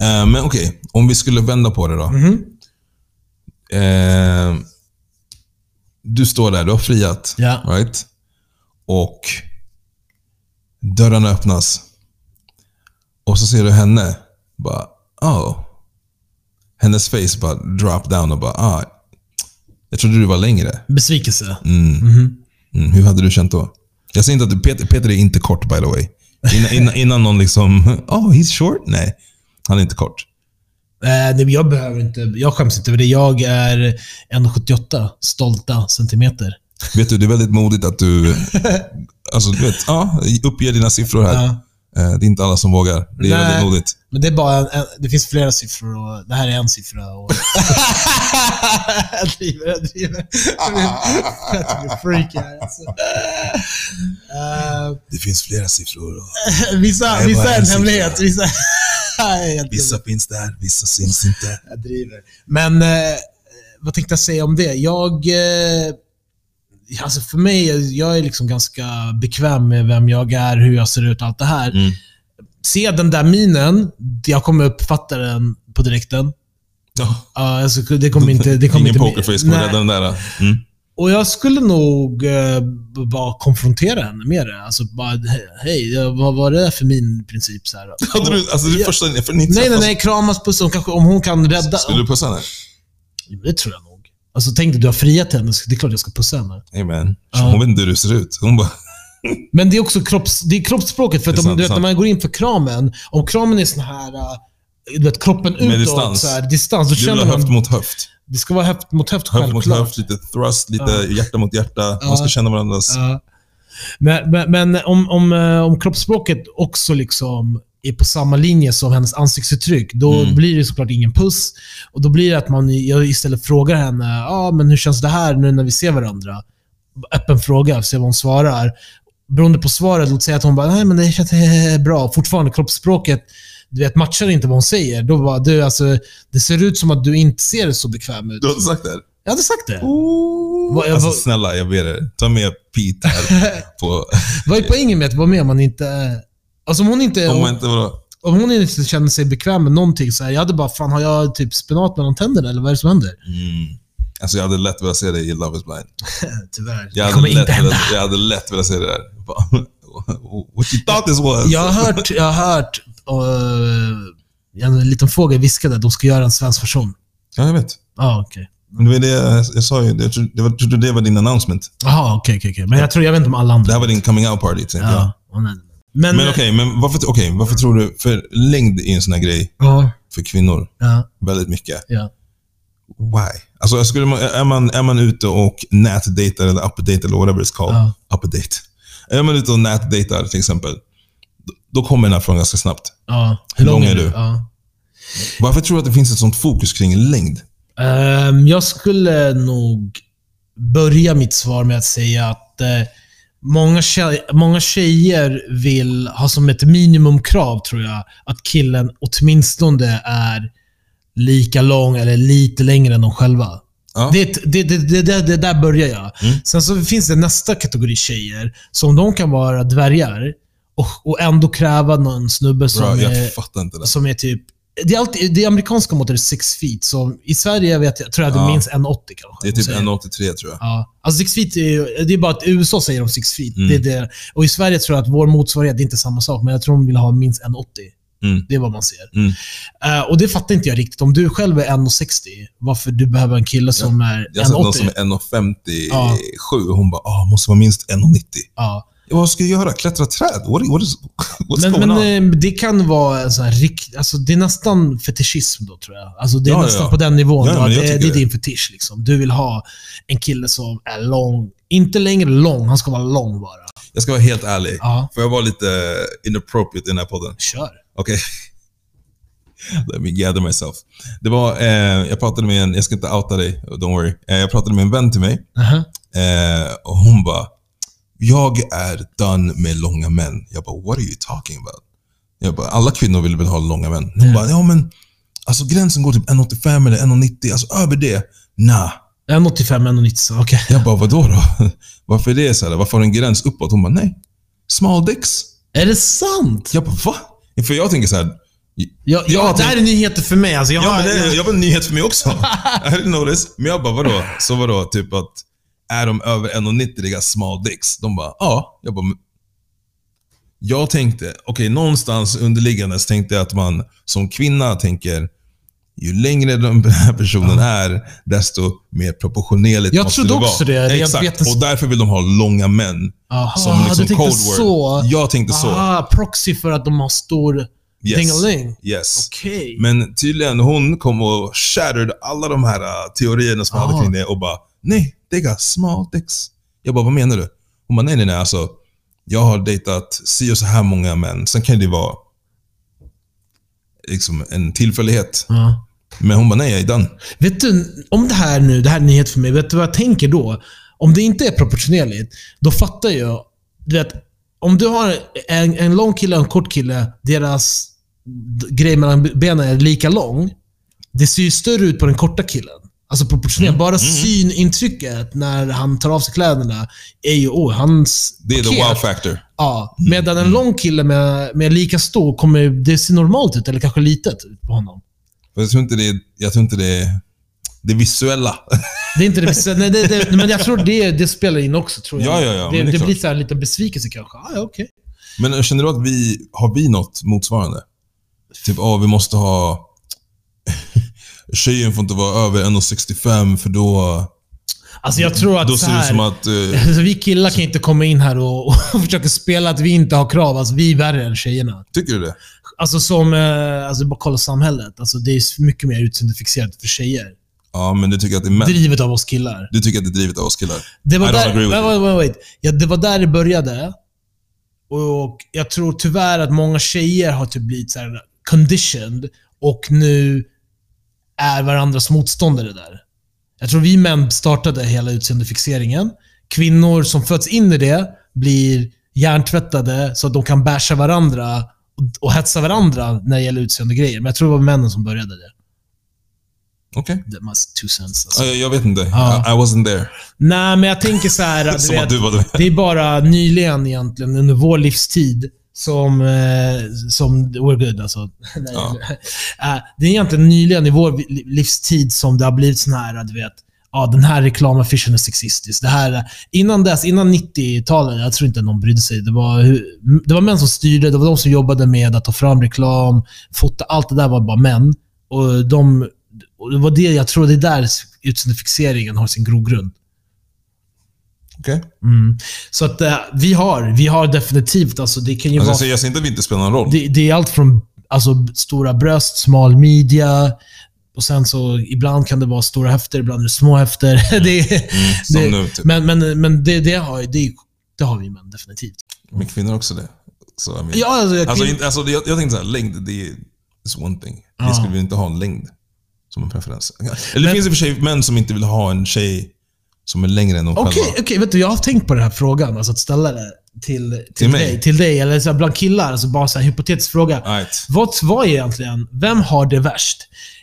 Eh, men okej, om vi skulle vända på det då. Mhm. Eh, du står där, du har friat. Ja. Right? Och dörrarna öppnas. Och så ser du henne. Bara, oh. Hennes face bara drop down och bara, ah. Jag trodde du var längre. Besvikelse. Mm, hur hade du känt då? Jag säger inte att du, Peter, Peter är inte kort by the way. Innan, innan, innan någon liksom, oh he's short? Nej, han är inte kort. Eh, nej, jag behöver inte, jag skäms inte över det. Jag är 1,78 stolta centimeter. Vet du, det är väldigt modigt att du, alltså du vet, ja, uppger dina siffror här. Ja. Eh, Det är inte alla som vågar. Det är Nej. väldigt modigt. Men det är bara en, en, det finns flera siffror och det här är en siffra. Och jag driver, jag driver. Jag blir freaky här alltså. Eh, Det finns flera siffror. och vissa är vissa en hemlighet. Vissa, Vissa finns där, vissa syns inte. Jag driver. Men eh, vad tänkte jag säga om det? Jag... Eh, alltså för mig, jag är liksom ganska bekväm med vem jag är, hur jag ser ut och allt det här. Mm. Se den där minen, jag kommer uppfatta den på direkten. Ja. Ja, alltså, det kommer inte... Det kommer Ingen inte pokerface kommer rädda den där. Mm. Och jag skulle nog eh, bara konfrontera henne med det. Alltså bara, he- hej, eh, vad var det för min princip? Så här. Hade du, alltså det första, för ni Nej, nej, nej. Kramas, pussa. Hon kanske, om hon kan rädda... Skulle du pussa henne? Det tror jag nog. Alltså tänk dig, du har friat henne. så Det är klart jag ska pussa henne. Hey man. Ja. Hon vet inte hur du ser ut. Hon bara, Men det är också kropps, det är kroppsspråket. För att om, sant, du vet, sant. när man går in för kramen, om kramen är sån här, äh, du vet, kroppen Med utåt, distans. Så här, distans, då du vill känner ha man... höft mot höft. Det ska vara höft mot höft, Höft mot självklart. höft, lite thrust, lite Ja. hjärta mot hjärta. Man ska känna varandras... Men, men, men om, om, eh, om kroppsspråket också liksom är på samma linje som hennes ansiktsuttryck, då Mm. blir det såklart ingen puss. Och Då blir det att man jag istället frågar henne, ah, men hur känns det här nu när vi ser varandra? Öppen fråga, se vad hon svarar. Beroende på svaret, låt säga att hon bara, nej men det känns bra. Fortfarande kroppsspråket, du vet, matchar inte vad hon säger. Då bara, du alltså, det ser ut som att du inte ser så bekväm ut. Du har inte sagt det? Jag hade sagt det. Oh. Vad- Alltså vad- snälla, jag ber er. Ta med Pete här. på, Vad är poängen med att vara med om man inte... Alltså om hon inte... om inte. Om hon inte känner sig bekväm med någonting så här, jag hade bara, fan har jag typ spenat mellan tänderna eller vad är det som händer? Mm. Alltså jag hade lätt velat se dig i Love is blind. Tyvärr. Jag det kommer inte hända. velat, jag hade lätt velat se det där. What you thought this was? Jag har hört, jag har hört uh, en liten fågel viskade att de ska göra en svensk version. Ja, jag vet. Ja, ah, okej. Men det var det jag, jag sa ju. Jag trodde det var, trodde det var din announcement. Jaha, okej, okej, okej. Men jag tror, jag vet inte om alla andra. Det här var din coming out party, tänkte jag. Ja. åh, nej, nej. Men, Men okej, men varför, okej, varför tror du... För längd är en sån här grej Ja, för kvinnor. ja, Väldigt mycket. ja. Why? Alltså, skulle man, är, man, är man ute och nätdejtar eller update eller whatever it's called. Ja. Update. Är man ute och nätdejtar till exempel, då, kommer den här frågan ganska snabbt. ja. Hur lång är du? Ja. Varför tror du att det finns ett sånt fokus kring längd? Ehm, jag skulle nog börja mitt svar med att säga att eh, många, tjej, många tjejer vill ha som ett minimumkrav, tror jag, att killen åtminstone är lika lång eller lite längre än de själva. Ja. Det, det, det, det, där börjar jag. Mm. Sen så finns det nästa kategori tjejer, som de kan vara dvärgar och, och ändå kräva någon snubbe som Bra, är som är typ... Det, är alltid, det amerikanska måttet är six feet. Så I Sverige vet jag, tror jag det är Ja. minst 1,80 kanske. Det är typ Säger. 1,83 tror jag. Ja. Alltså six feet är ju, det är bara att i USA säger de six feet. Mm. Det är det. Och i Sverige tror jag att vår motsvarighet, det är inte samma sak, men jag tror de vill ha minst 1,80. Mm. Det är vad man ser. Mm. Eh, och det fattar inte jag riktigt. Om du själv är 1,60, varför du behöver en kille som är Jag har sett någon 1,80? som är 1,57 Ja. och hon bara ah, måste vara minst 1,90. Ja. Ja, vad ska jag göra? Klättra träd? What, what is, what's Men, men on? eh, det kan vara en sån här rikt, alltså det är nästan fetischism då tror jag. Alltså det är Ja, nästan ja. på den nivån. Ja, det, tycker det är det. din fetisch. Liksom. Du vill ha en kille som är lång. Inte längre lång, han ska vara lång bara. Jag ska vara helt ärlig. Ja, Får jag vara lite inappropriate i den här podden? kör. Okej. Let me gather myself. Det var, eh, jag pratade med en, jag ska inte outa dig, don't worry. Eh, jag pratade med en vän till mig Aha. eh, och hon bara, jag är done med långa män. Jag bara, what are you talking about? Jag bara, alla kvinnor vill väl ha långa män? Hon bara, ja men alltså gränsen går typ 1,85 eller 1,90, alltså över det, nah. 1,85, 1,90. Okej. Jag bara, vadå då? Varför är det så här? Varför har du en gräns uppåt? Hon bara, nej. Small dicks. Är det sant? Jag bara, va? För jag tänker så här. Ja, Jag ja, det tänk- här är nyheter för mig. Alltså, jag Ja, har, men det jag, jag var en nyhet för mig också. I didn't this. Men jag bara, vadå? Så vadå? Typ att, är de över 1,90 ligga small dicks? De bara, ja. Jag bara, jag tänkte, okej, någonstans underliggandes tänkte jag att man som kvinna tänker, ju längre den här personen är, desto mer proportionerligt Jag måste trodde det vara. också det, Exakt, vetens- och därför vill de ha långa män. Aha, som liksom du tänkte så. Jag tänkte så. Aha, proxy för att de har stor Yes. dingeling. Yes. Okej. Men tydligen, hon kom och shattered alla de här uh, teorierna som jag hade kring det och bara Nej, digga, small dicks. Jag bara, vad menar du? Hon bara, nej, nej, nej. Alltså, jag har dejtat si och så här många män. Sen kan det vara liksom en tillfällighet. Ja. Men hon bara, nej, jag är done. Vet du, om det här nu, det här är nyhet för mig. Vet du vad jag tänker då? Om det inte är proportionerligt, då fattar jag. Du vet, om du har en, en lång kille och en kort kille, deras grej mellan benen är lika lång. Det ser ju större ut på den korta killen. Alltså proportionellt. Bara synintrycket när han tar av sig kläderna är ju, oh, hans Det är the wow factor. Ja, medan en lång kille med, med lika stor kommer det se normalt ut, eller kanske litet ut på honom. Jag tror inte det jag tror inte det det visuella. Det är inte det, vissa- nej, det, det Men jag tror det, det spelar in också, tror jag. Ja, ja, ja, det det det blir så här en liten besvikelse kanske. Ah, ja, okej. Men känner du att vi, har vi något motsvarande? Typ, åh, vi måste ha... Tjejen får inte vara över 1,65 för då... Alltså jag tror att Då så ser det här, som att... eh, alltså, vi killar kan inte komma in här och, och försöka spela att vi inte har krav. Alltså, vi är värre än tjejerna. tycker du det? Alltså som, eh, alltså bara kolla samhället. Alltså, det är mycket mer utseendefixerat för tjejer. Ja, men du tycker att det är män? Drivet av oss killar. Du tycker att det är drivet av oss killar? Det var, I don't där, agree with wait, wait, wait, wait. Ja, det var där det började. Och jag tror tyvärr att många tjejer har typ blivit så här conditioned och nu är varandras motståndare där. Jag tror vi män startade hela utseendefixeringen. Kvinnor som föds in i det blir hjärntvättade så att de kan basha varandra och, och hetsa varandra när det gäller utseendegrejer. Men jag tror det var männen som började det. Okej. Det must two cents. Alltså. Ja, Jag, vet inte. Ja. I, I wasn't there. Nej, men jag tänker så här. Som vet, att du var det. Det är bara nyligen egentligen, under vår livstid, som... Eh, som we're good alltså. Ja. Eh, det är egentligen nyligen i vår livstid som det har blivit sån här, du vet, ja, den här reklamaffischen är sexistisk. Det här, innan dess, innan 90-talet, jag tror inte någon brydde sig. Det var, det var män som styrde, det var de som jobbade med att ta fram reklam, fota, allt det där var bara män. Och, de, och det var det jag tror, det är där utseendefixeringen har sin grogrund. Okej. Mm. Så att eh, vi har, vi har definitivt, alltså det kan ju Alltså, jag, vara... säger, jag säger inte att vi inte spelar någon roll. Det, det är allt från alltså, stora bröst, smal midja, och sen så ibland kan det vara stora höfter, ibland är det små höfter. det, Mm, som det, nu, typ. Men, men, men det, det, har, det, det har vi män definitivt. Men kvinnor också det. Så, mean, Ja, alltså, jag, alltså, alltså, jag, jag tänkte såhär, längd, det är one thing. Vi skulle väl inte ha en längd som en preferens. Eller det Men- finns i och för sig män som inte vill ha en tjej som är längre än de Okej, själva. okej, vet du, jag har tänkt på den här frågan, alltså att ställa det till, till, Till dig. Till dig, eller så här, bland killar. Alltså bara så här, hypotetisk fråga. Right. Vad var egentligen, vem har det värst?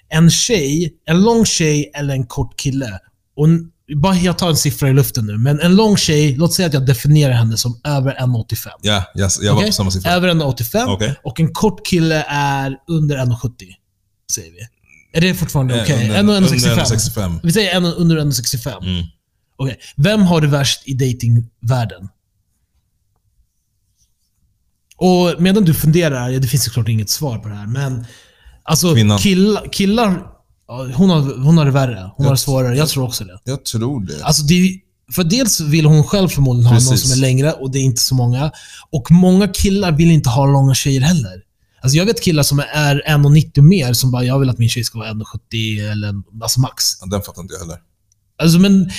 En tjej, en lång tjej eller en kort kille? Och bara jag tar en siffra i luften nu, men en lång tjej, låt säga att jag definierar henne som över 1,85. Ja, yes, jag var Okej? på samma siffra. Över 1,85 Okej. och en kort kille är under 1,70. Säger vi. Är det fortfarande Eh, okej? 1,65? under 1,65. Vi säger en, under 1,65. Mm. Okej. Vem har det värst i datingvärlden? Och medan du funderar, ja, det finns såklart inget svar på det här, men alltså Kvinnan. killar, hon, har, hon har det värre. Hon Jag- har det svårare. Jag tror också det. Jag tror det. Alltså det för dels vill hon själv förmodligen ha någon Precis. som är längre och det är inte så många. Och många killar vill inte ha långa tjejer heller. Alltså jag vet killar som är 1,90 mer som bara, jag vill att min tjej ska vara 1,70 eller alltså max. Ja, Den fattar inte jag heller. Alltså, men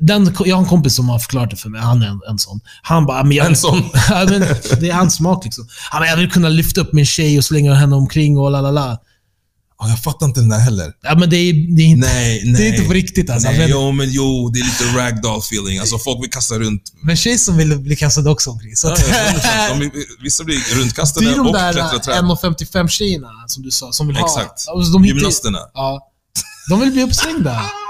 den, jag har en kompis som har förklarat det för mig. Han är en, en sån. Han bara, men jag, En sån? men det är hans smak liksom. Han bara, jag vill kunna lyfta upp min tjej och slänga henne omkring och la la la. Ja, jag fattar inte den där heller. Ja, men det är, det är inte... Nej, nej. Det är inte på riktigt alltså. Nej, Men, jo, men jo, det är lite ragdoll feeling. Alltså folk vill kasta runt. men tjejer som vill bli kastade också omkring. Så att, ja, de, de, vissa blir det runtkastade är de och där klättrar träd. 1,55 tjejerna som du sa, som vill ha... Exakt. Alltså, de Gymnasterna. Ja. De vill bli uppslängda.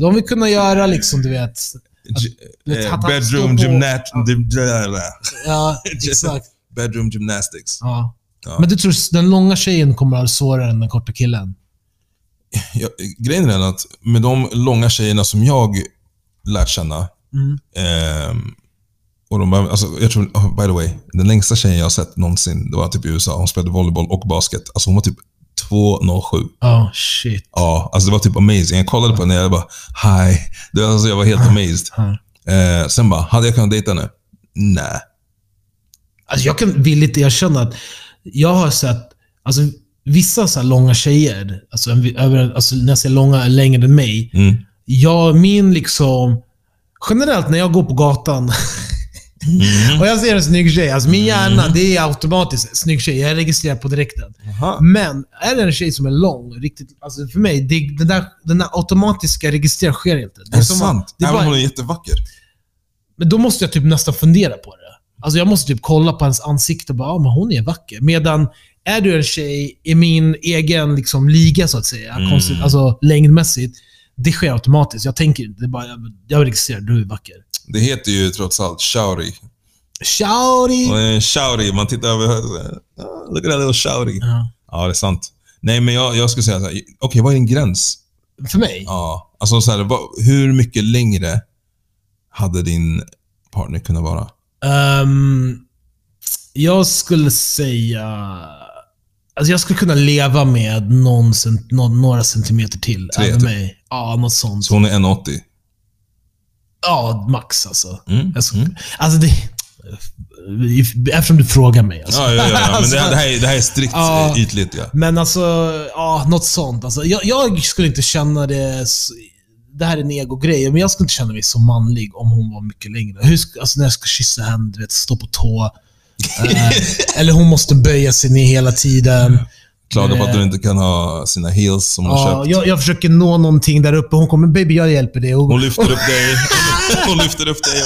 De vill kunna göra liksom, du vet... Att- eh, att- bedroom gymnat... Ja, exakt. Bedroom gymnastics. Ja. Ja. Men du tror den långa tjejen kommer att ha det svårare än den korta killen? Ja, grejen är att med de långa tjejerna som jag lärt känna, Mm. ehm, och de, alltså, jag tror, oh, by the way, den längsta tjejen jag har sett någonsin, det var typ i USA. Hon spelade volleyboll och basket. Alltså hon var typ 2,07. Oh, shit. Ja, alltså det var typ amazing. Jag kollade på henne och jag bara, hi. Det, alltså, jag var helt amazed. Eh, sen bara, hade jag kunnat dejta henne? Nej. Alltså jag kan villigt erkänna att jag har sett alltså, vissa så långa tjejer, alltså, över, alltså när jag säger långa, längre än mig. Mm. Jag, min liksom... Generellt när jag går på gatan Mm. och jag ser en snygg tjej, alltså min hjärna, det är automatiskt snygg tjej. Jag registrerar på direkten. Aha. Men är det en tjej som är lång, riktigt, alltså för mig, det, den, där, den där automatiska registreringen sker inte. Är det som sant? att- det är Även om hon är jättevacker. men då måste jag typ nästan fundera på det. Alltså jag måste typ kolla på hennes ansikte och bara, ja men hon är vacker. Medan, är du en tjej i min egen liksom, liga så att säga, Mm. konstigt, alltså längdmässigt, det sker automatiskt. Jag tänker inte, det är bara, jag, jag registrerar, du är vacker. Det heter ju trots allt! Och en shouty, man tittar över säger, "Ah, Look at that little shouty. Ja. Ja, det är sant. Nej, men jag, jag skulle säga så här, okej, vad är din gräns? För mig? Ja, alltså så här, hur mycket längre hade din partner kunnat vara? Ehm, jag skulle säga... Alltså jag skulle kunna leva med någon några centimeter till Tre, typ. mig. Ja, något sånt. Så hon är 1,80? Ja, max alltså. Mm. Sk- Mm. Alltså det... Eftersom du frågar mig. Alltså. Ja, ja, ja, ja. Men det, här- Alltså, det, här, är- det här är strikt Ja. ytligt. Ja. Men alltså, ja, något sånt. Alltså, jag, jag skulle inte känna det... Det här är en egogrej, men jag skulle inte känna mig så manlig om hon var mycket längre. Hur, alltså när jag ska kyssa henne, du vet, stå på tå. Eh, eller hon måste böja sig ner hela tiden. Klaga på att du inte kan ha sina heels som hon Ja, köpt. jag, jag försöker nå någonting där uppe. Hon kommer, baby jag hjälper dig. Och, Hon lyfter upp dig. Hon lyfter upp dig.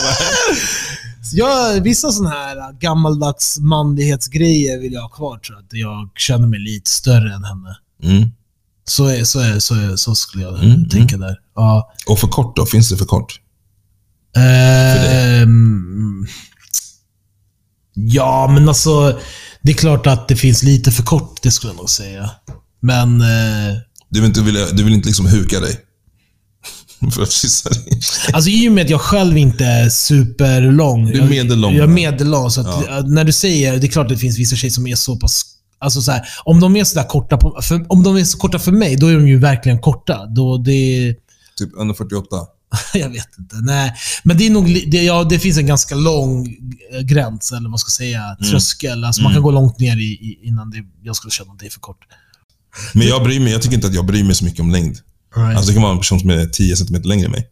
Jag vissa sådana här gammaldags manlighetsgrejer vill jag ha kvar, tror jag. Jag känner mig lite större än henne. mm. Så, är, så, är, så, är, så skulle jag Mm, tänka där. Ja. Och för kort då? Finns det för kort? Ehm, ja, men alltså. Det är klart att det finns lite för kort, det skulle jag nog säga. Men... Eh, Du vill inte, vilja, du vill inte liksom huka dig? för att kyssa dig? Alltså i och med att jag själv inte är superlång. Du är medellång, Jag, jag är medellång. Så att, Ja. när du säger, det är klart att det finns vissa tjejer som är så pass... Alltså så här, om de är så korta, på, för, om de är så korta för mig, då är de ju verkligen korta. Då det, Typ under 48? jag vet inte. Nej. Men det är nog, det, ja, det finns en ganska lång eh, gräns, eller vad man ska säga, tröskel. Alltså man kan gå långt ner i, i, innan det, jag skulle känna att det är för kort. Men jag bryr mig, jag tycker inte att jag bryr mig så mycket om längd. Right. Alltså det kan vara en person som är 10 cm längre än mig.